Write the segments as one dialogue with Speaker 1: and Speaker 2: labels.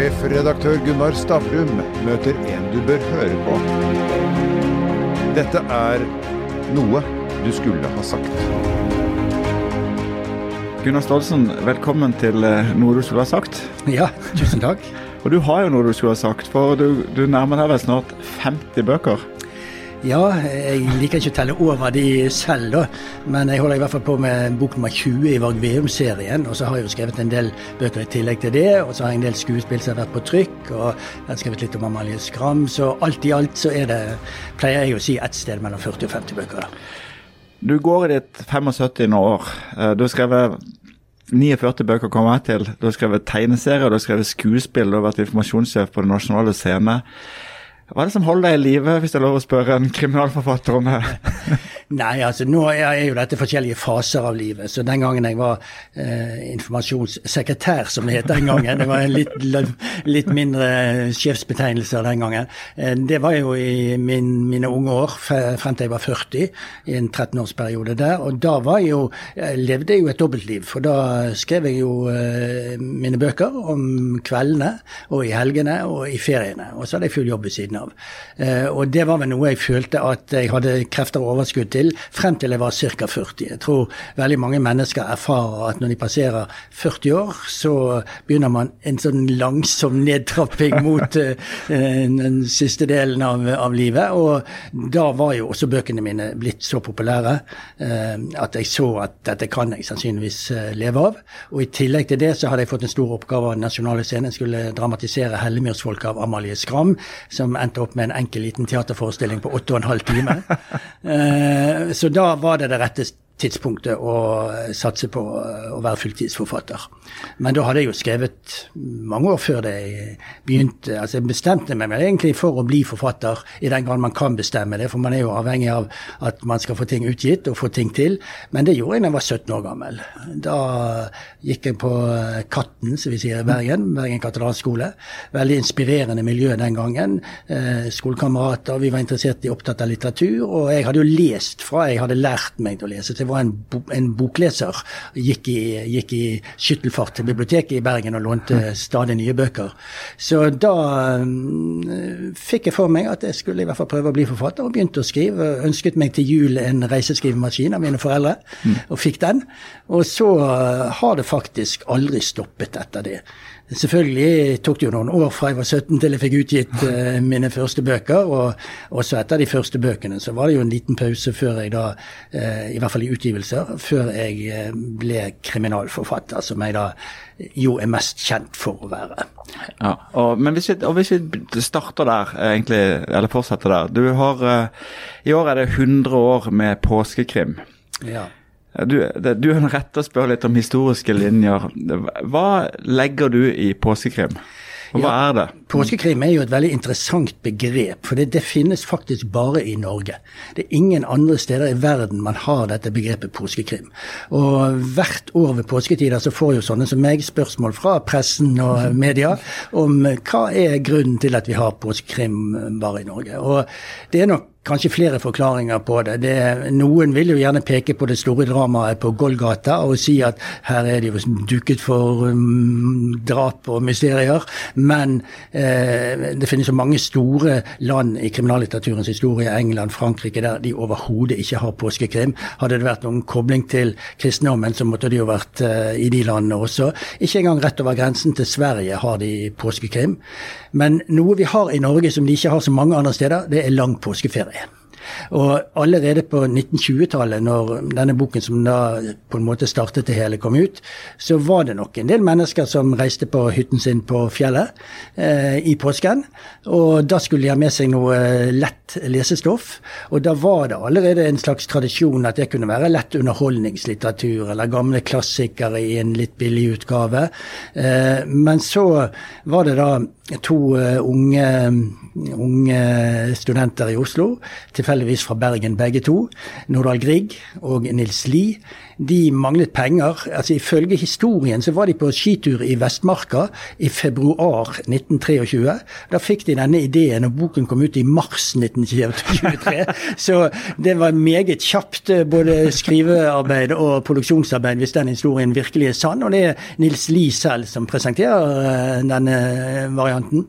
Speaker 1: Sjefredaktør Gunnar Stavrum møter en du bør høre på. Dette er noe du skulle ha sagt.
Speaker 2: Gunnar Staalsen, velkommen til eh, Noe du skulle ha sagt.
Speaker 3: Ja, tusen takk.
Speaker 2: Og du har jo noe du skulle ha sagt, for du, du nærmer deg vel snart 50 bøker?
Speaker 3: Ja, jeg liker ikke å telle over de selv, da. Men jeg holder i hvert fall på med bok nummer 20 i Varg Veum-serien. Og så har jeg jo skrevet en del bøker i tillegg til det. Og så har jeg en del skuespill som har vært på trykk. Og jeg har skrevet litt om Amalie Skram. Så alt i alt så er det, pleier jeg å si, et sted mellom 40 og 50 bøker. da.
Speaker 2: Du går i ditt 75. år. Eh, Du har skrevet 49 bøker kommer jeg til. Du har skrevet tegneserier, du har skrevet skuespill, du har vært informasjonssjef på Den nasjonale scene. Hva er det som holder deg i live, hvis det er lov å spørre en kriminalforfatter om det?
Speaker 3: Nei, altså nå er jo dette forskjellige faser av livet. Så den gangen jeg var eh, informasjonssekretær, som det het den gangen, det var en litt, litt mindre sjefsbetegnelser den gangen, eh, det var jo i min, mine unge år, frem til jeg var 40, i en 13-årsperiode der. Og da var jeg jo, jeg levde jeg jo et dobbeltliv, for da skrev jeg jo eh, mine bøker om kveldene og i helgene og i feriene. Og så hadde jeg full jobb ved siden av. Eh, og det var vel noe jeg følte at jeg hadde krefter og overskudd til frem til jeg var ca. 40. Jeg tror veldig mange mennesker erfarer at når de passerer 40 år, så begynner man en sånn langsom nedtrapping mot eh, den siste delen av, av livet. Og da var jo også bøkene mine blitt så populære eh, at jeg så at dette kan jeg sannsynligvis eh, leve av. Og i tillegg til det så hadde jeg fått en stor oppgave av Den nasjonale scenen. Jeg skulle dramatisere 'Hellemyrsfolket' av Amalie Skram, som endte opp med en enkel liten teaterforestilling på åtte og en halv time. Eh, så da var det det rette tidspunktet å satse på å være fulltidsforfatter. Men da hadde jeg jo skrevet mange år før det jeg begynte. Altså jeg bestemte meg egentlig for å bli forfatter, i den grad man kan bestemme det, for man er jo avhengig av at man skal få ting utgitt og få ting til. Men det gjorde jeg da jeg var 17 år gammel. Da gikk jeg på Katten, som vi sier i Bergen, Bergen katedralskole. Veldig inspirerende miljø den gangen. Eh, skolekamerater, vi var interessert i opptatt av litteratur, og jeg hadde jo lest fra jeg hadde lært meg til å lese. Så jeg var en, bo en bokleser. Gikk i, gikk i skyttelfart til biblioteket i Bergen og lånte stadig nye bøker. Så da mm, fikk jeg for meg at jeg skulle i hvert fall prøve å bli forfatter, og begynte å skrive. Ønsket meg til jul en reiseskrivemaskin av mine foreldre, og fikk den. Og så har det faktisk aldri stoppet etter det. Selvfølgelig tok det jo noen år fra jeg var 17 til jeg fikk utgitt uh, mine første bøker. Og også etter de første bøkene så var det jo en liten pause før jeg da, uh, i hvert fall i utgivelser, før jeg eh, ble kriminalforfatter, som jeg da jo er mest kjent for å være.
Speaker 2: Ja, og, men hvis vi, og hvis vi starter der, egentlig, eller fortsetter der. Du har, uh, I år er det 100 år med påskekrim.
Speaker 3: Ja.
Speaker 2: Du, du har rett til å spørre litt om historiske linjer. Hva legger du i påskekrim? Og hva
Speaker 3: Ja.
Speaker 2: er det?
Speaker 3: Påskekrim er jo et veldig interessant begrep, for det, det finnes faktisk bare i Norge. Det er ingen andre steder i verden man har dette begrepet påskekrim. Og hvert år ved påsketider så får jo sånne som meg spørsmål fra pressen og media om hva er grunnen til at vi har påskekrim bare i Norge. Og det er nok kanskje flere forklaringer på det. det. Noen vil jo gjerne peke på det store dramaet på Golgata og si at her er det jo duket for um, drap og mysterier. Men eh, det finnes jo mange store land i kriminallitteraturens historie, England, Frankrike, der de overhodet ikke har påskekrim. Hadde det vært noen kobling til kristendommen, så måtte det jo vært eh, i de landene også. Ikke engang rett over grensen til Sverige har de påskekrim. Men noe vi har i Norge som de ikke har så mange andre steder, det er lang påskeferie. Og allerede på 1920-tallet, når denne boken som da på en måte startet det hele, kom ut, så var det nok en del mennesker som reiste på hytten sin på fjellet eh, i påsken. Og da skulle de ha med seg noe lett lesestoff. Og da var det allerede en slags tradisjon at det kunne være lett underholdningslitteratur eller gamle klassikere i en litt billig utgave. Eh, men så var det da to uh, unge, unge studenter i Oslo, tilfeldigvis fra Bergen begge to. Nordahl Grieg og Nils Lie. De manglet penger. altså Ifølge historien så var de på skitur i Vestmarka i februar 1923. Da fikk de denne ideen, og boken kom ut i mars 1923. Så det var meget kjapt, eh, både skrivearbeid og produksjonsarbeid, hvis den historien virkelig er sann. Og det er Nils Lie selv som presenterer eh, denne varianten.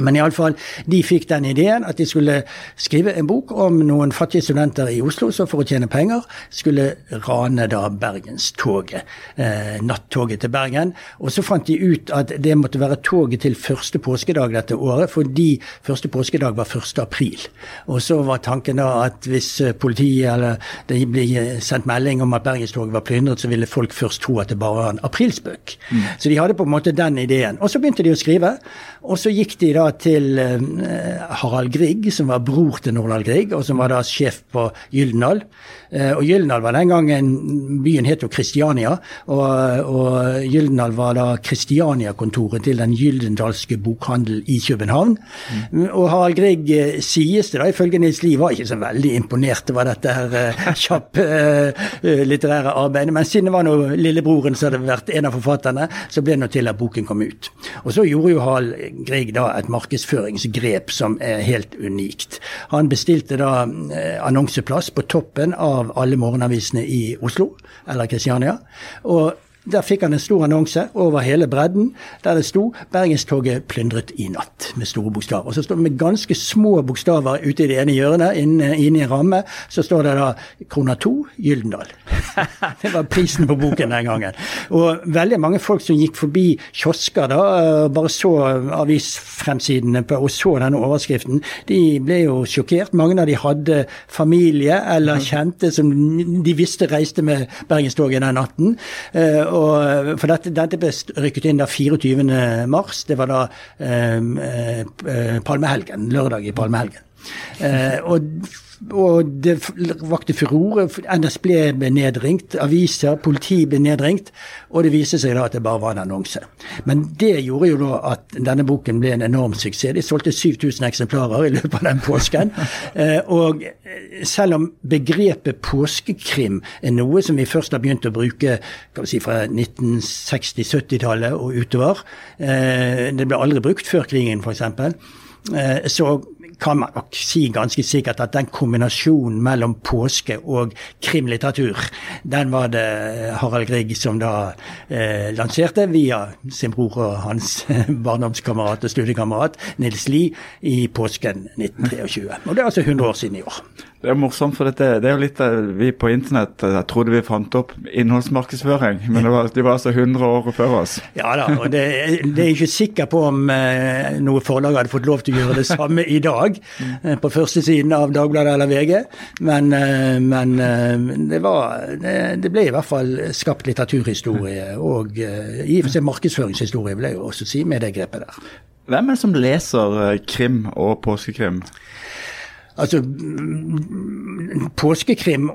Speaker 3: Men iallfall, de fikk den ideen at de skulle skrive en bok om noen fattige studenter i Oslo som for å tjene penger skulle rane da Bergenstoget. Eh, nattoget til Bergen. Og så fant de ut at det måtte være toget til første påskedag dette året, fordi første påskedag var 1. april. Og så var tanken da at hvis eh, politiet eller det ble sendt melding om at Bergenstoget var plyndret, så ville folk først tro at det bare var en aprilspøk. Mm. Så de hadde på en måte den ideen. Og så begynte de å skrive, og så gikk de da til eh, Harald Grieg, som var bror til Nordahl Grieg, og som var da sjef på Gyldendal. Eh, og Gyldendal var den gangen Byen het jo Kristiania, og, og Gyldendal var da Kristiania-kontoret til den gyldendalske bokhandel i København. Mm. Og Harald Grieg eh, sies det da, ifølge Nils Lie, var ikke så veldig imponert over dette her kjappe litterære arbeidet. Men siden det var nå lillebroren som hadde vært en av forfatterne, så ble det nå til at boken kom ut. Og så gjorde jo Harald Grieg da et markedsføringsgrep som er helt unikt. Han bestilte da eh, annonseplass på toppen av alle morgenavisene i Oslo, eller Kristiania. og der fikk han en stor annonse over hele bredden der det sto 'Bergenstoget plyndret i natt', med store bokstaver. Og så står det med ganske små bokstaver ute i det ene hjørnet, inne, inne i en ramme, så står det da krona 2 Gyldendal. det var prisen på boken den gangen. Og veldig mange folk som gikk forbi kiosker da, bare så avisfremsidene på, og så denne overskriften, de ble jo sjokkert. Mange av de hadde familie eller mhm. kjente som de visste reiste med Bergenstoget den natten. Eh, og, for dette, dette, ble rykket inn da 24. mars. Det var da eh, eh, palmehelgen. Lørdag i palmehelgen. Eh, og og det vakte furore. NSB ble nedringt, aviser, politi ble nedringt. Og det viste seg da at det bare var en annonse. Men det gjorde jo da at denne boken ble en enorm suksess. De solgte 7000 eksemplarer i løpet av den påsken. Eh, og selv om begrepet påskekrim er noe som vi først har begynt å bruke kan vi si, fra 1960-70-tallet og utover, eh, det ble aldri brukt før krigen f.eks., så kan man nok si ganske sikkert at den kombinasjonen mellom påske og krimlitteratur, den var det Harald Grieg som da eh, lanserte via sin bror og hans barndomskamerat og studiekamerat Nils Lie i påsken 1923. Og det er altså 100 år siden i år.
Speaker 2: Det er morsomt, for dette, det er jo litt vi på internett jeg trodde vi fant opp innholdsmarkedsføring, men det var, de var altså 100 år før oss.
Speaker 3: Ja da, og det, det er ikke sikker på om eh, noe forlag hadde fått lov til å gjøre det samme i dag, eh, på første siden av Dagbladet eller VG, men, eh, men eh, det, var, det, det, ble i hvert fall skapt litteraturhistorie, og eh, i og for seg markedsføringshistorie, vil jeg jo også si, med det grepet der.
Speaker 2: Hvem er det som leser eh, krim og påskekrim?
Speaker 3: Altså, Påskekrim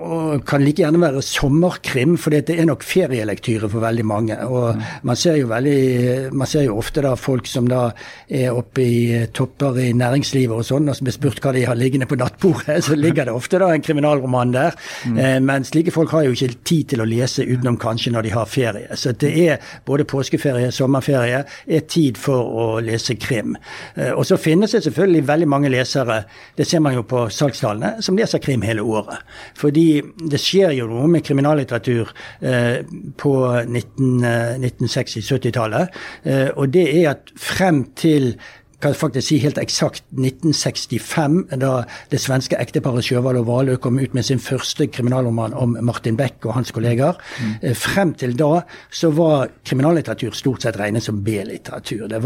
Speaker 3: kan like gjerne være sommerkrim, for det er nok ferielektyre for veldig mange. og Man ser jo, veldig, man ser jo ofte da folk som da er oppe i topper i næringslivet og sånn, og som blir spurt hva de har liggende på nattbordet, så ligger det ofte da en kriminalroman der. Mm. Eh, men slike folk har jo ikke tid til å lese utenom kanskje når de har ferie. Så det er både påskeferie, sommerferie, er tid for å lese krim. Eh, og så finnes det selvfølgelig veldig mange lesere, det ser man jo på på salgstallene som leser krim hele året. Fordi det skjer jo noe med kriminallitteratur eh, på 1960-70-tallet. Eh, og det er at frem til kan faktisk si helt eksakt 1965, da det svenske ekteparet Sjøvald og Valø kom ut med sin første kriminalroman om Martin Beck og hans kolleger. Mm. Frem til da så var kriminallitteratur stort sett regnet som B-litteratur. Det,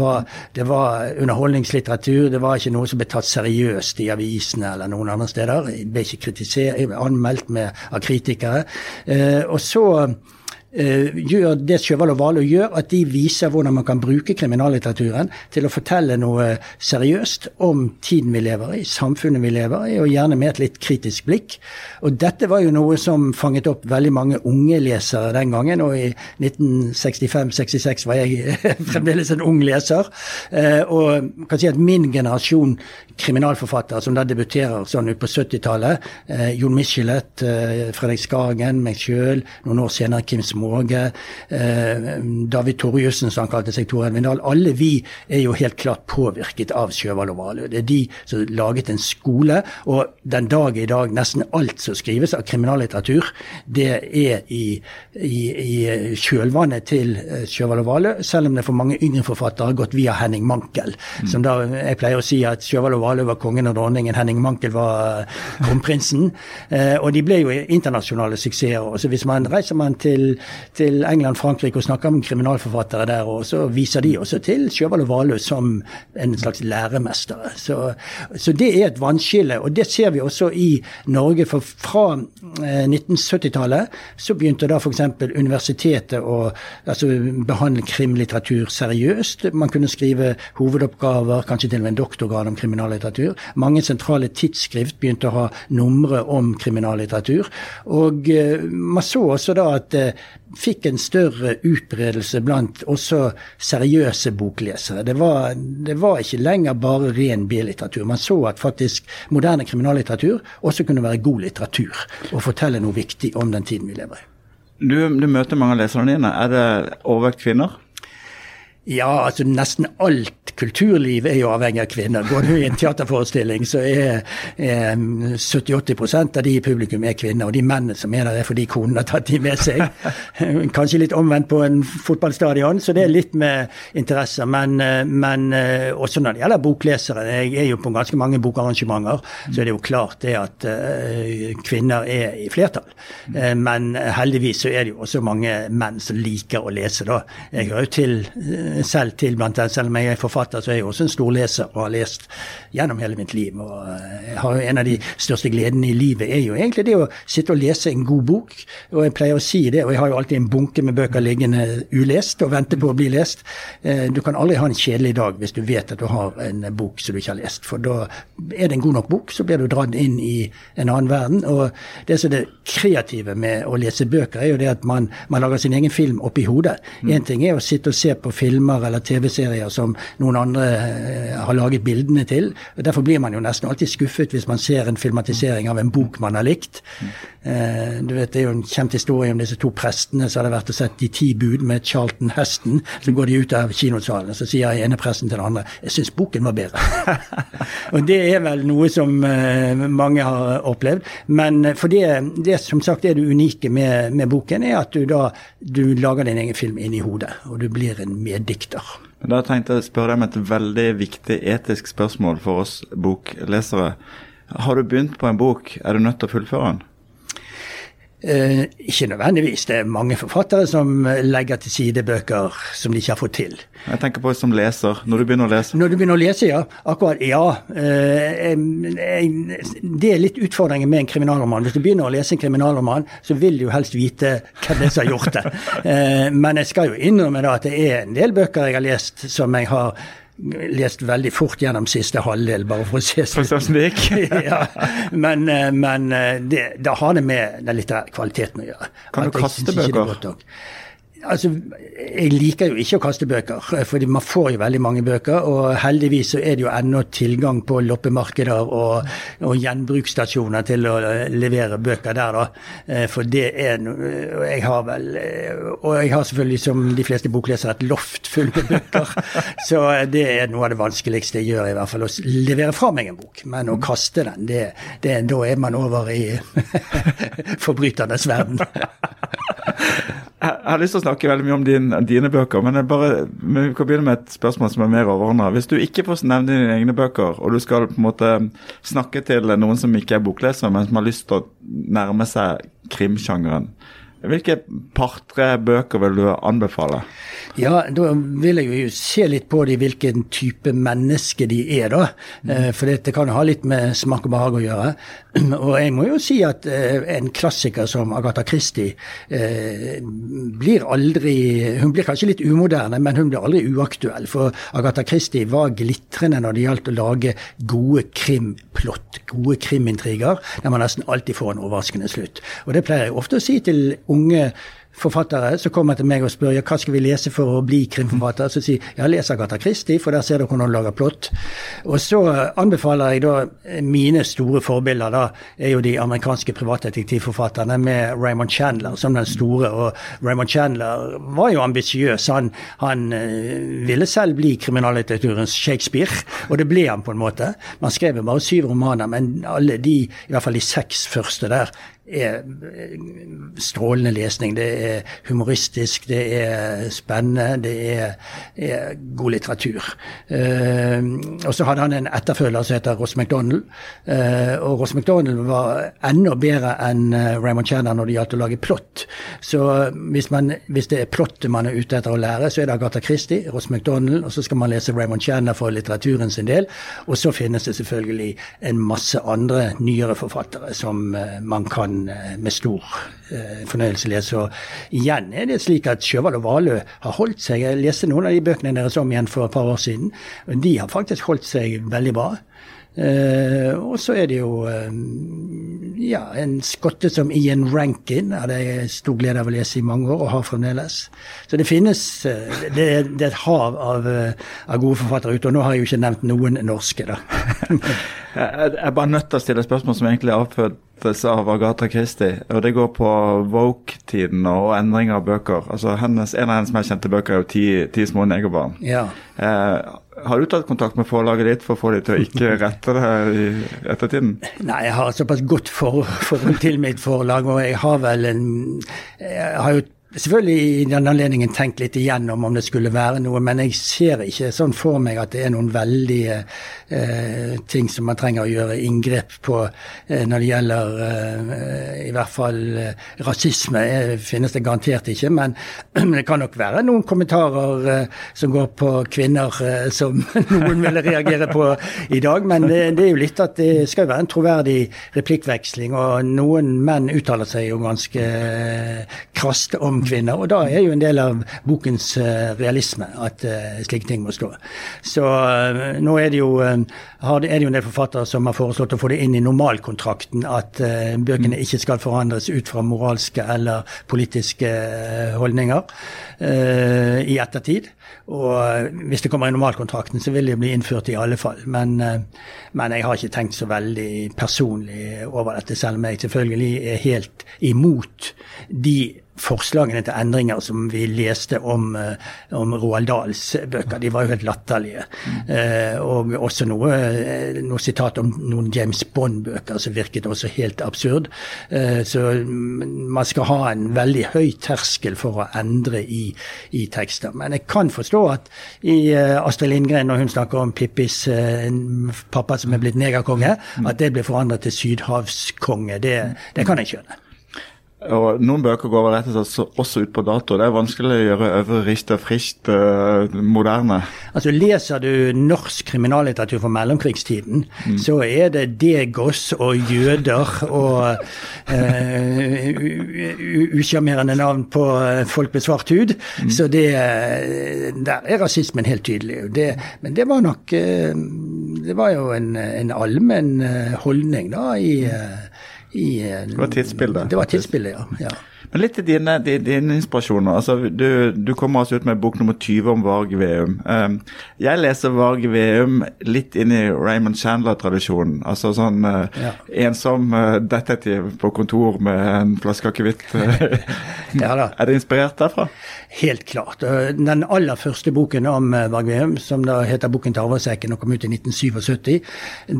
Speaker 3: det, var underholdningslitteratur, det var ikke noe som ble tatt seriøst i avisene eller noen andre steder. Det ble ikke anmeldt med, av kritikere. Eh, og så gjør det Sjøvald og Valø gjør, at de viser hvordan man kan bruke kriminallitteraturen til å fortelle noe seriøst om tiden vi lever i, samfunnet vi lever i, og gjerne med et litt kritisk blikk. Og dette var jo noe som fanget opp veldig mange unge lesere den gangen, og i 1965-66 var jeg fremdeles en ung leser. Uh, og kan si at min generasjon kriminalforfattere som da debuterer sånn ut på 70-tallet, uh, Jon Michelet, Fredrik Skagen, meg sjøl, noen år senere Kim Småge, David Torjussen, som han kalte seg, Tor Edvin Dahl. Alle vi er jo helt klart påvirket av Sjøvald og Valø. Det er de som laget en skole, og den dag i dag nesten alt som skrives av kriminallitteratur, det er i, i, i kjølvannet til Sjøvald og Valø, selv om det for mange yngre forfattere har gått via Henning Mankel. Mm. Som da, Jeg pleier å si at Sjøvald og Valø var kongen og dronningen, Henning Mankel var kronprinsen. Eh, og de ble jo internasjonale suksesser. Så hvis man reiser man til, til England, Frankrike og snakker med kriminalforfattere der, og så viser de også til Sjøvald og Valø som en slags læremester. Så, så, det er et vannskille. Og det ser vi også i Norge. For fra eh, 1970-tallet så begynte da f.eks. universitetet å altså, behandle krimlitteratur seriøst. Man kunne skrive hovedoppgaver, kanskje til og med en doktorgrad om kriminallitteratur. Mange sentrale tidsskrift begynte å ha numre om kriminallitteratur. Og eh, man så også da at det fikk en større utbredelse blant også seriøse boklesere. Det var, det var ikke lenger bare ren B-litteratur. Man så at faktisk moderne kriminallitteratur også kunne være god litteratur og fortelle noe viktig om den tiden vi lever i.
Speaker 2: Du, du møter mange av leserne dine. Er det overvekt kvinner?
Speaker 3: Ja, altså nesten alt kulturliv er jo avhengig av kvinner. Går du i en teaterforestilling, så er, er 70-80 av de i publikum er kvinner. Og de mennene som er der, er fordi konen har tatt de med seg. Kanskje litt omvendt på en fotballstadion, så det er litt med interesser. Men, men også når det gjelder boklesere, jeg er jo på ganske mange bokarrangementer, så er det jo klart det at uh, kvinner er i flertall. Men heldigvis så er det jo også mange menn som liker å lese, da. Jeg hører jo til selv til blant annet, selv om jeg er forfatter, så er jeg også en stor leser og har lest gjennom hele mitt liv. og har jo En av de største gledene i livet er jo egentlig det å sitte og lese en god bok. Og jeg pleier å si det, og jeg har jo alltid en bunke med bøker liggende ulest og venter på å bli lest. Eh, du kan aldri ha en kjedelig dag hvis du vet at du har en bok som du ikke har lest. For da er det en god nok bok, så blir du dratt inn i en annen verden. Og det som er det kreative med å lese bøker, er jo det at man, man lager sin egen film oppi hodet. Én mm. ting er å sitte og se på filmer filmer eller TV-serier som noen andre eh, har laget bildene til. Derfor blir man jo nesten alltid skuffet hvis man ser en filmatisering av en bok man har likt. Eh, du vet, Det er jo en kjent historie om disse to prestene som hadde vært og sett De ti bud med Charlton Heston. Så går de ut av kinosalen, og så sier ene presten til den andre jeg syns boken var bedre. og Det er vel noe som eh, mange har opplevd. Men for det, det som sagt er det unike med, med boken, er at du da du lager din egen film inni hodet, og du blir en meddikter dikter.
Speaker 2: Da tenkte jeg å spørre deg om et veldig viktig etisk spørsmål for oss boklesere. Har du begynt på en bok, er du nødt til å fullføre den?
Speaker 3: Eh, ikke nødvendigvis. Det er mange forfattere som legger til side bøker som de ikke har fått til.
Speaker 2: Jeg tenker på som leser, når du begynner å lese.
Speaker 3: Når du begynner å lese, ja. Akkurat, ja. Eh, det er litt utfordringen med en kriminalroman. Hvis du begynner å lese en kriminalroman, så vil du jo helst vite hvem det er som har gjort det. Eh, men jeg skal jo innrømme da at det er en del bøker jeg har lest som jeg har lest veldig fort gjennom siste halvdel, bare for å se
Speaker 2: hvordan det gikk.
Speaker 3: ja, men, eh, men eh, det, da har det med den litterære kvaliteten å gjøre.
Speaker 2: Kan du kaste bøker?
Speaker 3: Altså, Jeg liker jo ikke å kaste bøker, fordi man får jo veldig mange bøker. Og heldigvis så er det jo ennå tilgang på loppemarkeder og, og gjenbruksstasjoner til å levere bøker der, da. Eh, for det er Jeg har vel Og jeg har selvfølgelig, som de fleste boklesere, et loft fullt med bøker. Så det er noe av det vanskeligste jeg gjør, i hvert fall. Å levere fra meg en bok. Men å kaste den, det, det, da er man over i forbryternes verden.
Speaker 2: Jeg har lyst til å snakke veldig mye om din, dine bøker, men bare, vi kan begynne med et spørsmål som er mer overordna. Hvis du ikke får nevne dine egne bøker, og du skal på en måte snakke til noen som ikke er bokleser, men som har lyst til å nærme seg krimsjangeren, Hvilke par-tre bøker vil du anbefale?
Speaker 3: Ja, da vil jeg jo se litt på de, hvilken type menneske de er, da. Mm. For det kan ha litt med smak og behag å gjøre. Og jeg må jo si at eh, en klassiker som Agatha Christie eh, blir aldri Hun blir kanskje litt umoderne, men hun blir aldri uaktuell. For Agatha Christie var glitrende når det gjaldt å lage gode krimplott, gode krimintriger, der man nesten alltid får en overraskende slutt. Og det pleier jeg ofte å si til unge forfattere som kommer til meg og spør ja, hva skal vi lese for å bli krimforfatter. Så sier jeg ja, les Agatha Christie, for der ser dere hvordan hun lager plott. Og så anbefaler jeg da mine store forbilder, da er jo de amerikanske privatdetektivforfatterne med Raymond Chandler som den store. Og Raymond Chandler var jo ambisiøs. Han, han uh, ville selv bli kriminallitteraturens Shakespeare, og det ble han på en måte. Man skrev jo bare syv romaner, men alle de, i hvert fall de seks første der, er strålende lesning. Det er humoristisk, det er spennende, det er, er god litteratur. Eh, og så hadde han en etterfølger som heter Ross MacDonald. Eh, og Ross MacDonald var enda bedre enn eh, Raymond Chandler når det gjaldt å lage plott. Så hvis, man, hvis, det er plottet man er ute etter å lære, så er det Agatha Christie, Ross MacDonald, og så skal man lese Raymond Chandler for litteraturen sin del. Og så finnes det selvfølgelig en masse andre nyere forfattere som uh, man kan Eh, med stor eh, fornøyelse lese. Og igjen er det slik at Sjøvald og Valø har holdt seg. Jeg leste noen av de bøkene deres om igjen for et par år siden. og De har faktisk holdt seg veldig bra. Uh, og så er det jo ja, en skotte som Ian Rankin hadde jeg stor glede av å lese i mange år, og har fremdeles. Så det finnes det, det, er et hav av, av, gode forfattere ute, og nå har jeg jo ikke nevnt noen norske, da.
Speaker 2: jeg er bare nødt til å stille et spørsmål som egentlig avfødt av Agatha Christie. Og det går på Woke-tiden og endring av bøker. Altså hennes, En av hennes mest kjente bøker er jo 'Ti, ti små negerbarn'.
Speaker 3: Ja.
Speaker 2: Eh, har du tatt kontakt med forlaget ditt for å få dem til å ikke rette det i ettertiden?
Speaker 3: Nei, jeg har såpass godt forhold til mitt forlag, og jeg har vel en Jeg har jo selvfølgelig i den anledningen tenkt litt igjennom om det skulle være noe, men jeg ser ikke sånn for meg at det er noen veldige eh, ting som man trenger å gjøre inngrep på eh, når det gjelder eh, i hvert fall eh, rasisme. Det finnes det garantert ikke, men det kan nok være noen kommentarer eh, som går på kvinner som noen ville reagere på i dag. Men det, det, er jo litt at det skal være en troverdig replikkveksling, og noen menn uttaler seg jo ganske krast om kvinner. Og da er jo en del av bokens uh, realisme at uh, slike ting må stå. Så uh, nå er det, jo, er det jo en del forfattere som har foreslått å få det inn i normalkontrakten at bøkene ikke skal forandres ut fra moralske eller politiske holdninger i ettertid. Og hvis det kommer i normalkontrakten, så vil det bli innført i alle fall. Men, men jeg har ikke tenkt så veldig personlig over dette, selv om jeg selvfølgelig er helt imot de forslagene til endringer som vi leste om, eh, om Roald Dahls bøker. De var jo helt latterlige. Eh, og også noe, eh, noe, sitat om noen James Bond-bøker som virket også helt absurd. Så man skal ha en veldig høy terskel for å endre i, i tekster. Men jeg kan forstå at i Astrid Lindgren, når hun snakker om Pippis pappa som er blitt negerkonge, at det blir forandret til sydhavskonge. Det, det kan jeg skjønne.
Speaker 2: Og Noen bøker går rett og slett også ut på dato. Det er vanskelig å gjøre Øvre rist og frist uh, moderne.
Speaker 3: Altså Leser du norsk kriminallitteratur fra mellomkrigstiden, mm. så er det Degos og jøder og uh, usjarmerende navn på eh, folk med svart hud. Mm. Så det, der er rasismen helt tydelig. Det, men det var nok uh, Det var jo en, en allmenn holdning da i
Speaker 2: i, det var tidsbildet?
Speaker 3: Det var tidsbildet, ja. ja.
Speaker 2: Men litt til dine, dine, inspirasjoner. altså du, du, kommer altså ut med bok nummer 20 om Varg Veum. Um, jeg leser Varg Veum litt inn i Raymond Chandler-tradisjonen. Altså sånn uh, ja. ensom uh, detektiv på kontor med en flaske akevitt. ja, er det inspirert derfra?
Speaker 3: Helt klart. Den aller første boken om uh, Varg Veum, som da heter 'Boken til arvesekken' og kom ut i 1977,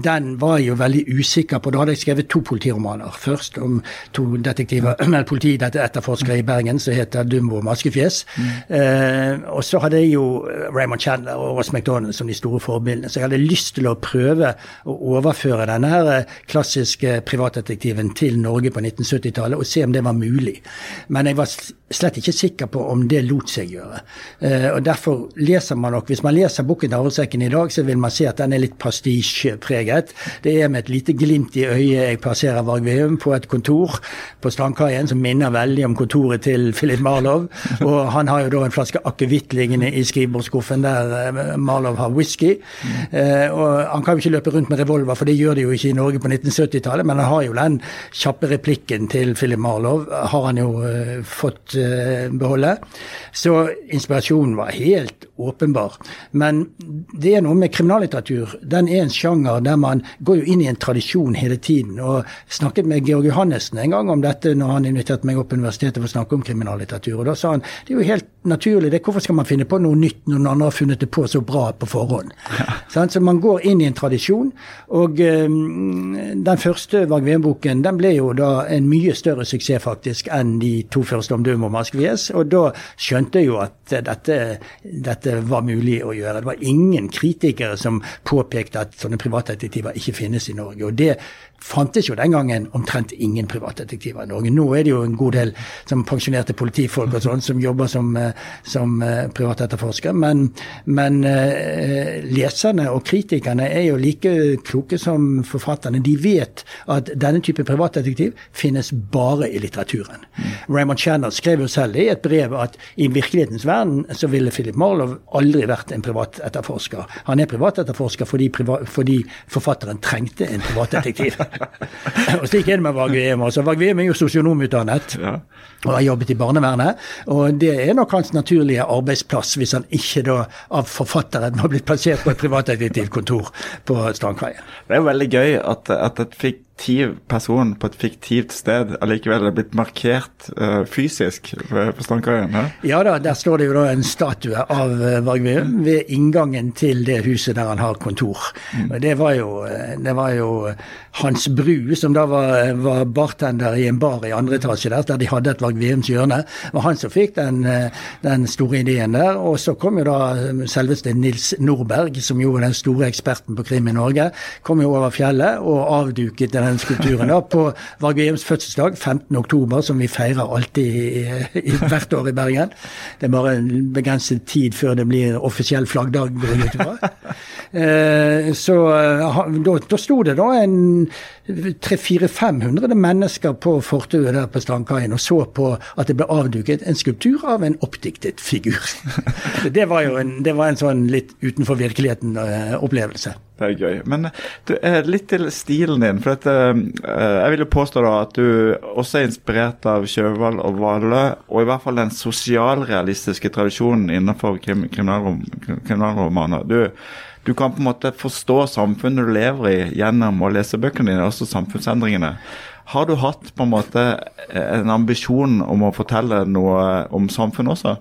Speaker 3: den var jeg jo veldig usikker på. Da hadde jeg skrevet to politiromaner. Først om to detektiver, eller politietterforskere i Bergen som heter Dumbo og Maskefjes. Mm. Eh, og så hadde jeg jo Raymond Chandler og Ross McDonald som de store forbildene. Så jeg hadde lyst til å prøve å overføre denne her eh, klassiske privatdetektiven til Norge på 1970-tallet og se om det var mulig. Men jeg var slett ikke sikker på om det lot seg gjøre. Eh, og Derfor leser man nok, hvis man leser boken 'Avlsekken' i dag, så vil man se at den er litt pastisjepreget. Det er med et lite glimt i øyet jeg passerer Varg Veum på et kontor på Strandkaien som minner veldig om kontoret til Philip Marlow. Og han har jo da en flaske akevitt liggende i skrivebordsskuffen der eh, Marlow har whisky. Eh, og han kan jo ikke løpe rundt med revolver, for det gjør de jo ikke i Norge på 1970-tallet, men han har jo den kjappe replikken til Philip Marlow, har han jo fått beholde. Så inspirasjonen var helt åpenbar. Men det er noe med kriminallitteratur. Den er en sjanger der man går jo inn i en tradisjon hele tiden. Og snakket med Georg Johannessen en gang om dette når han inviterte meg opp på universitetet for å snakke om kriminallitteratur. Og da sa han det er jo helt naturlig, det, hvorfor skal man finne på noe nytt når noen andre har funnet det på så bra på forhånd? Ja. Så man går inn i en tradisjon. Og um, den første Varg Veum-boken den ble jo da en mye større suksess faktisk enn de to første om Døm og Maskvies. Og da skjønte jeg jo at dette, dette var mulig å gjøre. Det var ingen kritikere som påpekte at sånne privatdetektiver ikke finnes i Norge. Og det fantes jo den gangen omtrent ingen privatdetektiver i Norge. Nå er det jo en god del som pensjonerte politifolk og sånn som jobber som, eh, som uh, privatetterforskere. Men, men uh, leserne og kritikerne er jo like kloke som forfatterne. De vet at denne type privatdetektiv finnes bare i litteraturen. Raymond Channer skrev jo selv i et brev at i virkelighetens verden så ville Philip Marlow aldri vært en privatetterforsker. Han er privatetterforsker fordi, priva fordi forfatteren trengte en privatdetektiv. og slik er det med Varg Veum. Altså, Varg Veum er jo sosionomutdannet ja. Og har jobbet i barnevernet. Og det er nok hans naturlige arbeidsplass, hvis han ikke da av forfatteren har blitt plassert på et privatdetektivkontor på Strandkaien.
Speaker 2: Det er jo veldig gøy at, at et fiktiv person på et fiktivt sted allikevel er blitt markert uh, fysisk på Strandkaien?
Speaker 3: Ja da, der står det jo da en statue av uh, Varg Veum ved inngangen til det huset der han har kontor. Mm. Det, var jo, eh, det var jo Hans Bru, som da var, var, bartender i en bar i andre etasje der, der de hadde et Varg Veums hjørne. Det var han som fikk den, den, store ideen der. Og så kom jo da selveste Nils Nordberg, som jo er den store eksperten på krim i Norge, kom jo over fjellet og avduket den skulpturen da, på Varg fødselsdag, 15.10, som vi feirer alltid i, i, hvert år i Bergen. Det er bare en begrenset tid før det blir offisiell flaggdag, går jeg ut ifra. Eh, så eh, da, da sto det da en 300-400-500 mennesker på fortauet der på Strandkaien og så på at det ble avduket en skulptur av en oppdiktet figur. det var jo en, var en sånn litt utenfor virkeligheten-opplevelse. Eh,
Speaker 2: det er gøy. Men du, litt til stilen din. for at, Jeg vil jo påstå da at du også er inspirert av Kjøvald og Valle, og i hvert fall den sosialrealistiske tradisjonen innenfor krim, kriminalromaner. Du du kan på en måte forstå samfunnet du lever i gjennom å lese bøkene dine, også samfunnsendringene. Har du hatt på en måte en ambisjon om å fortelle noe om samfunnet også?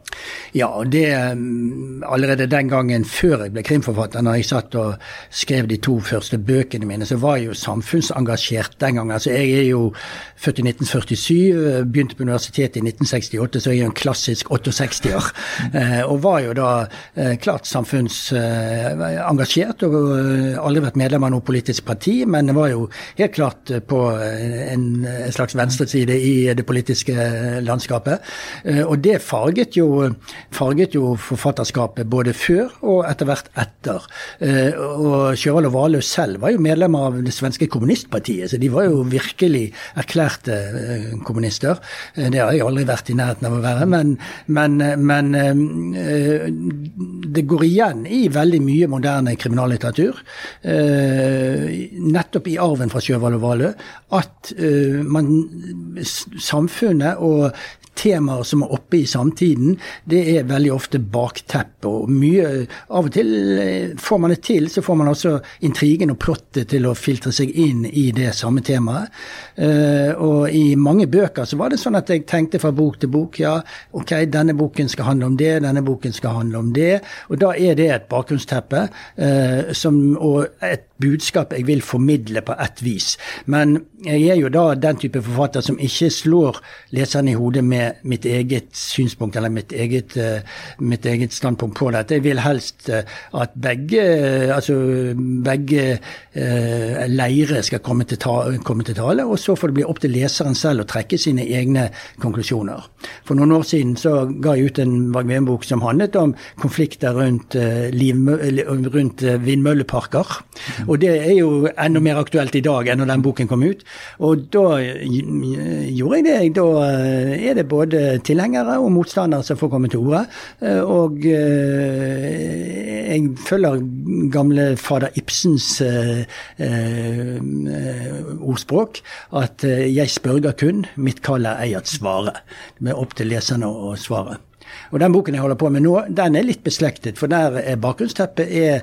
Speaker 3: Ja, det mm, allerede den gangen før jeg ble krimforfatter, når jeg satt og skrev de to første bøkene mine, så var jeg jo samfunnsengasjert den gangen. Altså, jeg er jo født i 1947, begynte på universitetet i 1968, så jeg er jo en klassisk 68-er. Eh, og var jo da eh, klart samfunnsengasjert, og eh, aldri vært medlem av noe politisk parti, men det var jo helt klart på en en, slags venstreside i det politiske landskapet. Eh, og det farget jo, farget jo forfatterskapet både før og etter hvert etter. Eh, og Sjøvald og Valø selv var jo medlemmer av det svenske kommunistpartiet, så de var jo virkelig erklærte eh, kommunister. Det har jeg aldri vært i nærheten av å være, men, men, men det går igjen i veldig mye moderne kriminallitteratur, nettopp i arven fra Sjøvald og Valø, at man, samfunnet og temaer som er oppe i samtiden, det er veldig ofte bakteppe. Og mye Av og til eh, får man det til, så får man også intrigen og plottet til å filtre seg inn i det samme temaet. Uh, og i mange bøker så var det sånn at jeg tenkte fra bok til bok ja, ok, denne boken skal handle om det, denne boken skal handle om det. Og da er det et bakgrunnsteppe som, og et budskap jeg vil formidle på ett vis. Men jeg er jo da den type forfatter som ikke slår leseren i hodet med mitt eget synspunkt eller mitt eget, uh, mitt eget standpunkt på dette. Jeg vil helst uh, at begge, uh, altså begge leire skal komme til, ta, komme til, tale, og så får det bli opp til leseren selv å trekke sine egne konklusjoner. For noen år siden så ga jeg ut en Wagner-bok som handlet om konflikter rundt, liv, rundt vindmølleparker. Og det er jo enda mer aktuelt i dag enn når den boken kom ut. Og da gjorde jeg det. Da er det både tilhengere og motstandere som får komme til orde. Og jeg følger gamle fader Ibsens ordspråk at jeg spørger kun, mitt kall er ei at svare. Det er opp til leserne å svare. Og Den boken jeg holder på med nå, den er litt beslektet, for der er bakgrunnsteppet er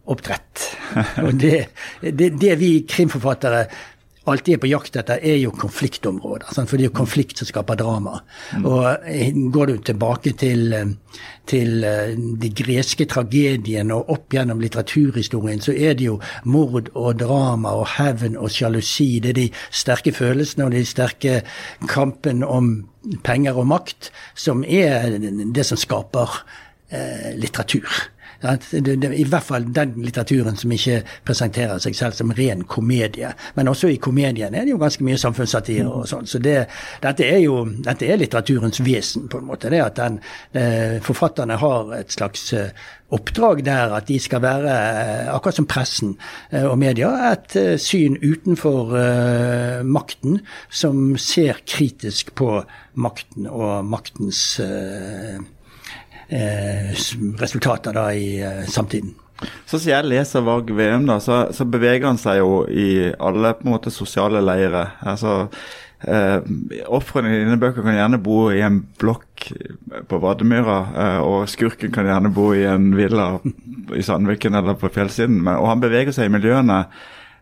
Speaker 3: fiskeoppdrett. Og det, det, det vi krimforfattere alltid er på jakt etter, er jo konfliktområder. Sant? For det er jo konflikt som skaper drama. Mm. Og eh, går du tilbake til, eh, til eh, de greske tragediene og opp gjennom litteraturhistorien, så er det jo mord og drama og hevn og sjalusi. Det er de sterke følelsene og de sterke kampen om penger og makt som er det som skaper eh, litteratur. I hvert fall den litteraturen som ikke presenterer seg selv som ren komedie. Men også i komedien er det jo ganske mye samfunnssatire og sånn. Så det, dette er jo dette er litteraturens vesen, på en måte. Det at den, eh, forfatterne har et slags eh, oppdrag der at de skal være, eh, akkurat som pressen og media, et syn utenfor makten som ser kritisk på makten og maktens resultater da i eh, samtiden.
Speaker 2: Så som jeg leser Varg VM, da, så, så, beveger han seg jo i alle på en måte sosiale leirer. Altså, eh, Ofrene i dine bøker kan gjerne bo i en blokk på Vademyra, eh, og skurken kan gjerne bo i en villa i Sandviken eller på fjellsiden. Men, og han beveger seg i miljøene.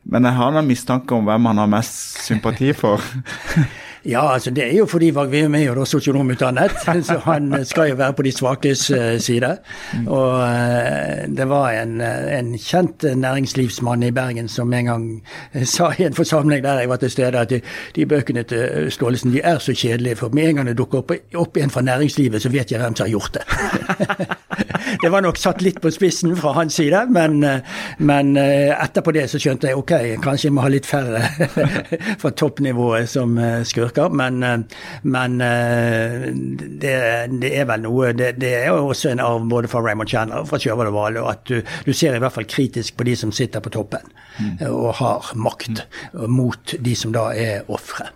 Speaker 2: Men jeg har en mistanke om hvem han har mest sympati for.
Speaker 3: Ja, altså det er jo fordi Varg er jo da sosionomutdannet, så han skal jo være på de svakes uh, side. Og uh, det var en, en, kjent næringslivsmann i Bergen som en gang sa i en forsamling der jeg var til stede, at de, de bøkene til Staalesen de er så kjedelige, for med en gang det dukker opp, opp en fra næringslivet, så vet jeg hvem som har gjort det. det var nok satt litt på spissen fra hans side, men, men etterpå det så skjønte jeg ok, kanskje jeg må ha litt færre fra toppnivået som skurker. Men, eh, men eh, det, det, er vel noe det, det, er også en arv både fra Raymond Chandler og fra Sjøvold og Hvale at du, du, ser i hvert fall kritisk på de som sitter på toppen mm. og har makt, mot de som da er ofre.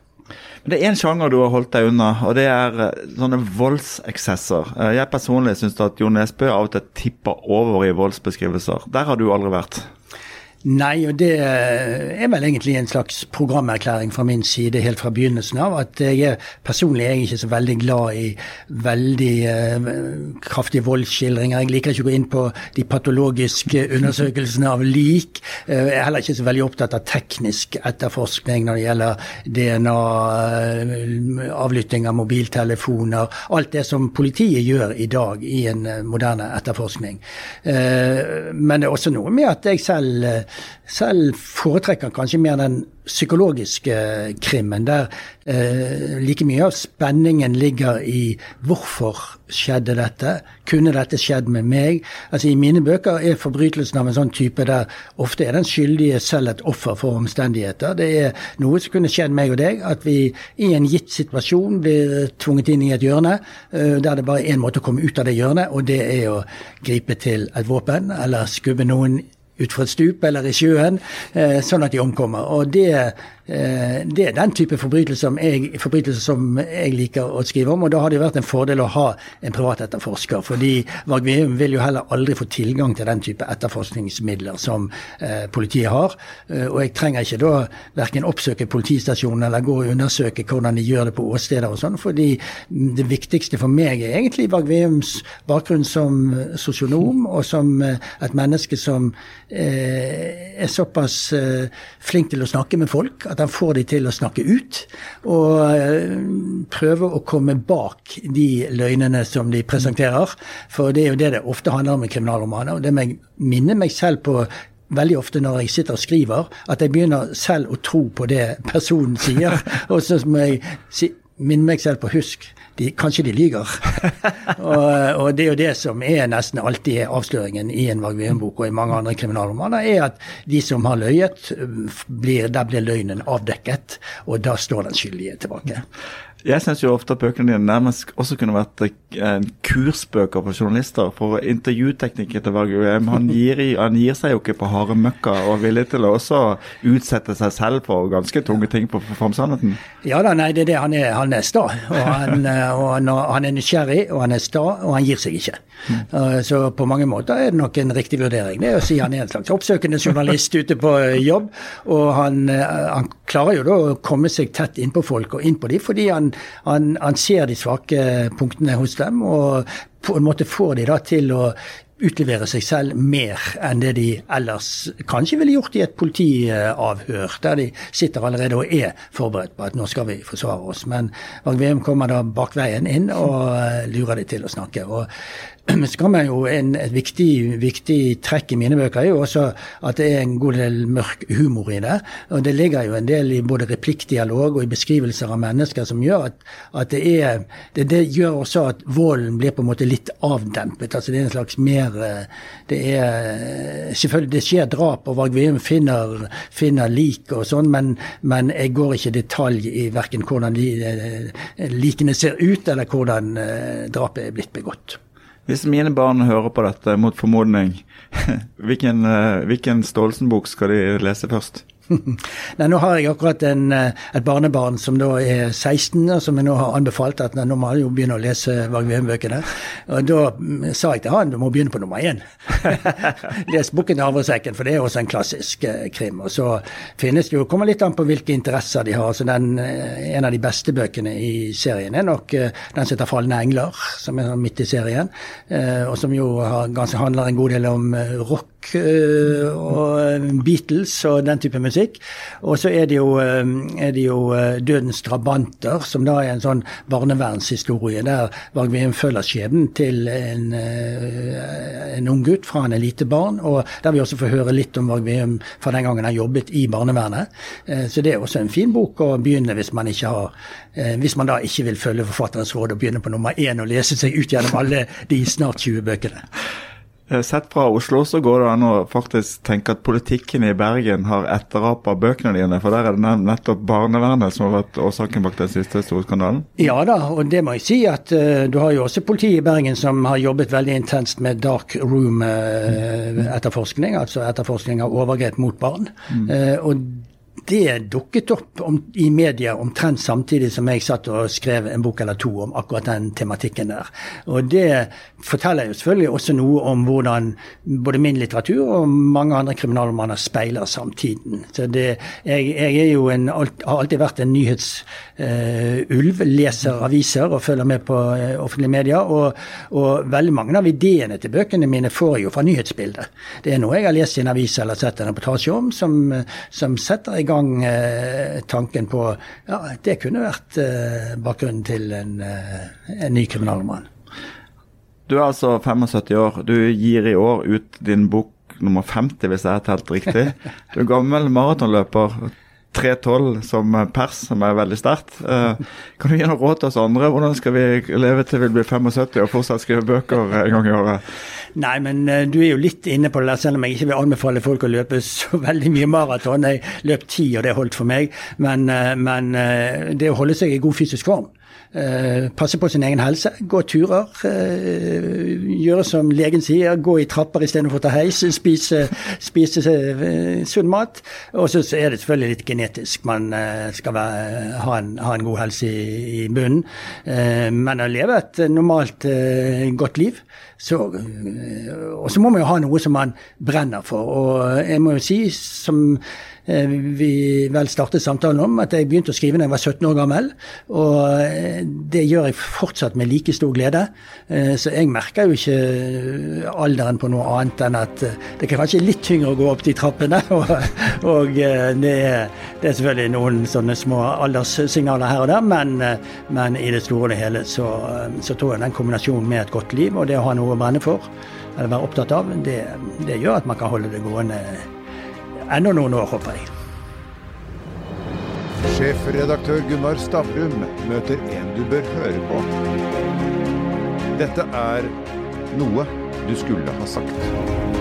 Speaker 2: Men Det er én sjanger du har holdt deg unna, og det er eh, sånne voldseksesser. Jeg personlig syns at Jo Nesbø av og til tipper over i voldsbeskrivelser. Der har du aldri vært?
Speaker 3: Nei, og det er vel egentlig en slags programerklæring fra min side helt fra begynnelsen av. At jeg er personlig er jeg ikke så veldig glad i veldig uh, kraftige voldsskildringer. Jeg liker ikke å gå inn på de patologiske undersøkelsene av lik. Uh, jeg er heller ikke så veldig opptatt av teknisk etterforskning når det gjelder DNA, uh, eh, avlytting av mobiltelefoner. Alt det som politiet gjør i dag i en moderne etterforskning. men det er også noe med at jeg selv selv foretrekker kanskje mer den psykologiske krimmen, der eh, like mye av spenningen ligger i hvorfor skjedde dette? Kunne dette skjedd med meg? Altså I mine bøker er forbrytelsen av en sånn type der ofte er den skyldige selv et offer for omstendigheter. Det er noe som kunne skjedd meg og deg, at vi i en gitt situasjon blir tvunget inn i et hjørne eh, der det bare er én måte å komme ut av det hjørnet, og det er å gripe til et våpen eller skubbe noen utfor et stup eller i sjøen, eh, sånn at de omkommer. Og det det er den type forbrytelser som, jeg, som jeg liker å skrive om. Og da har det vært en fordel å ha en privat etterforsker. Fordi Varg Veum vil jo heller aldri få tilgang til den type etterforskningsmidler som eh, politiet har. Eh, og jeg trenger ikke da verken oppsøke politistasjonen eller gå og undersøke hvordan de gjør det på åsteder og sånn. Fordi det viktigste for meg er egentlig Varg Veums bakgrunn som sosionom og som eh, et menneske som eh, er såpass eh, flink til å snakke med folk at han får de til å snakke ut. Og eh, prøve å komme bak de løgnene som de presenterer. For det er jo det det ofte handler om i kriminalromaner. Og det må jeg minne meg selv på veldig ofte når jeg sitter og skriver, at jeg begynner selv å tro på det personen sier. og så må jeg si, minne meg selv på husk. De, kanskje de lyver. og, og, det er jo det som er nesten alltid avsløringen i en Varg Veum-bok og i mange andre kriminalromaner, er at de som har løyet, blir, der blir løgnen avdekket, og da står den skyldige tilbake.
Speaker 2: Jeg syns ofte at bøkene dine nærmest også kunne vært en kursbøker for journalister. For intervjuteknikken til Varg Uem, han, han, gir seg jo ikke på harde møkka og er villig til å også utsette seg selv for ganske tunge ting på formsannheten.
Speaker 3: Ja da, nei, det er det han er. Han er sta. Og han, eh, og han, han er nysgjerrig, og han er sta, og han gir seg ikke. Mm. Så på mange måter er det nok en riktig vurdering. Det er å si han er en slags oppsøkende journalist ute på jobb. Og han, eh, han klarer jo da å komme seg tett innpå folk og inn på dem, fordi han han, han, ser de svake punktene hos dem, og på en måte får de da til å utlevere seg selv mer enn det de ellers kanskje ville gjort i et politiavhør, der de sitter allerede og er forberedt på at nå skal vi forsvare oss. Men Varg Veum kommer da bakveien inn og lurer de til å snakke. Og skal man jo en, Et viktig, viktig, trekk i mine bøker er jo også at det er en god del mørk humor i det. Og det ligger jo en del i både replikkdialog og i beskrivelser av mennesker som gjør at, at det er det, det, gjør også at volden blir på en måte litt avdempet. altså Det er en slags mer Det er Selvfølgelig, det skjer drap, og Varg finner, finner lik og sånn, men, men, jeg går ikke i detalj i verken hvordan de eh, likene ser ut, eller hvordan eh, drapet er blitt begått.
Speaker 2: Hvis mine barn hører på dette, mot formodning, hvilken, eh, hvilken Staalesen-bok skal de lese først?
Speaker 3: Nei, Nå har jeg akkurat en, eh, et barnebarn som da er 16, og som jeg nå har anbefalt at nå må han jo begynne å lese Varg Veum-bøkene. Og da mm, sa jeg til han du må begynne på nummer én. Les boken 'Havresekken', for det er også en klassisk eh, krim. Og så finnes det jo, kommer litt an på hvilke interesser de har. så den, eh, En av de beste bøkene i serien er nok den som heter 'Falne engler', som er sånn midt i serien. Og som jo har, handler en god del om rock og Beatles og den type musikk. Og så er det jo, eh, er det jo eh, 'Dødens drabanter', som da er en sånn barnevernshistorie der Varg Veum følger skjebnen til en, eh, en ung gutt fra han er lite barn, og der vi også får høre litt om Varg Veum fra den gangen han jobbet i barnevernet. Så det er også en fin bok å begynne hvis man ikke har hvis man da ikke vil følge forfatterens råd og begynne på nummer én og lese seg ut gjennom alle de snart 20 bøkene.
Speaker 2: Eh, sett fra Oslo så går det an å faktisk tenke at politikken i Bergen har etterapa bøkene dine, for der er det nettopp barnevernet som har vært årsaken bak den siste store skandalen?
Speaker 3: Ja da, og det må jeg si at uh, du har jo også politiet i Bergen som har jobbet veldig intenst med dark room-etterforskning, uh, altså etterforskning av overgrep mot barn. Mm. Uh, og det dukket opp om, i media omtrent samtidig som jeg satt og skrev en bok eller to om akkurat den tematikken der. Og det forteller jo selvfølgelig også noe om hvordan både min litteratur og mange andre kriminalromaner speiler samtiden. Så det, jeg, jeg en, har alltid vært en nyhetsulv, uh, leser aviser og følger med på uh, offentlige medier. Og, og, veldig mange av ideene til bøkene mine får jeg jo fra nyhetsbildet. Det er noe jeg har lest i en avis eller sett en reportasje om, som, som setter i gang eh, tanken på ja, det kunne vært eh, bakgrunnen til en, eh, en ny kriminalroman.
Speaker 2: Du er altså 75 år. Du gir i år ut din bok nummer 50, hvis jeg har telt riktig. Du er gammel maratonløper. 3,12 som pers, som er veldig sterkt. Uh, kan du gi noe råd til oss andre? Hvordan skal vi leve til vi blir 75 og fortsatt skrive bøker en gang i året?
Speaker 3: Nei, men uh, du er jo litt inne på det der, selv om jeg ikke vil anbefale folk å løpe så veldig mye maraton. Jeg løp ti, og det holdt for meg. Men, uh, men det å holde seg i god fysisk form Eh, passe på sin egen helse, gå turer. Eh, gjøre som legen sier, gå i trapper istedenfor å ta heis. Spise, spise eh, sunn mat. Og så er det selvfølgelig litt genetisk. Man skal være, ha, en, ha, en, god helse i, i bunnen. men å leve et normalt godt liv så, Og så må man jo ha noe som man brenner for. Og jeg må jo si, som vi vel startet samtalen om, at jeg begynte å skrive da jeg var 17 år gammel. Og eh, det gjør jeg fortsatt med like stor glede. Eh, så jeg merker jo ikke alderen på noe annet enn at det kan kanskje litt tyngre å gå opp de trappene. Og, og det, er, det, er, selvfølgelig noen sånne små alderssignaler her og der, men, men i det store og det hele så, så tror jeg den kombinasjonen med et godt liv og det å ha noe å brenne for, eller være opptatt av, det, det gjør at man kan holde det gående enda noen år, håper jeg.
Speaker 1: Sjefredaktør Gunnar Stavrum møter en du bør høre på. Dette er noe du skulle ha sagt.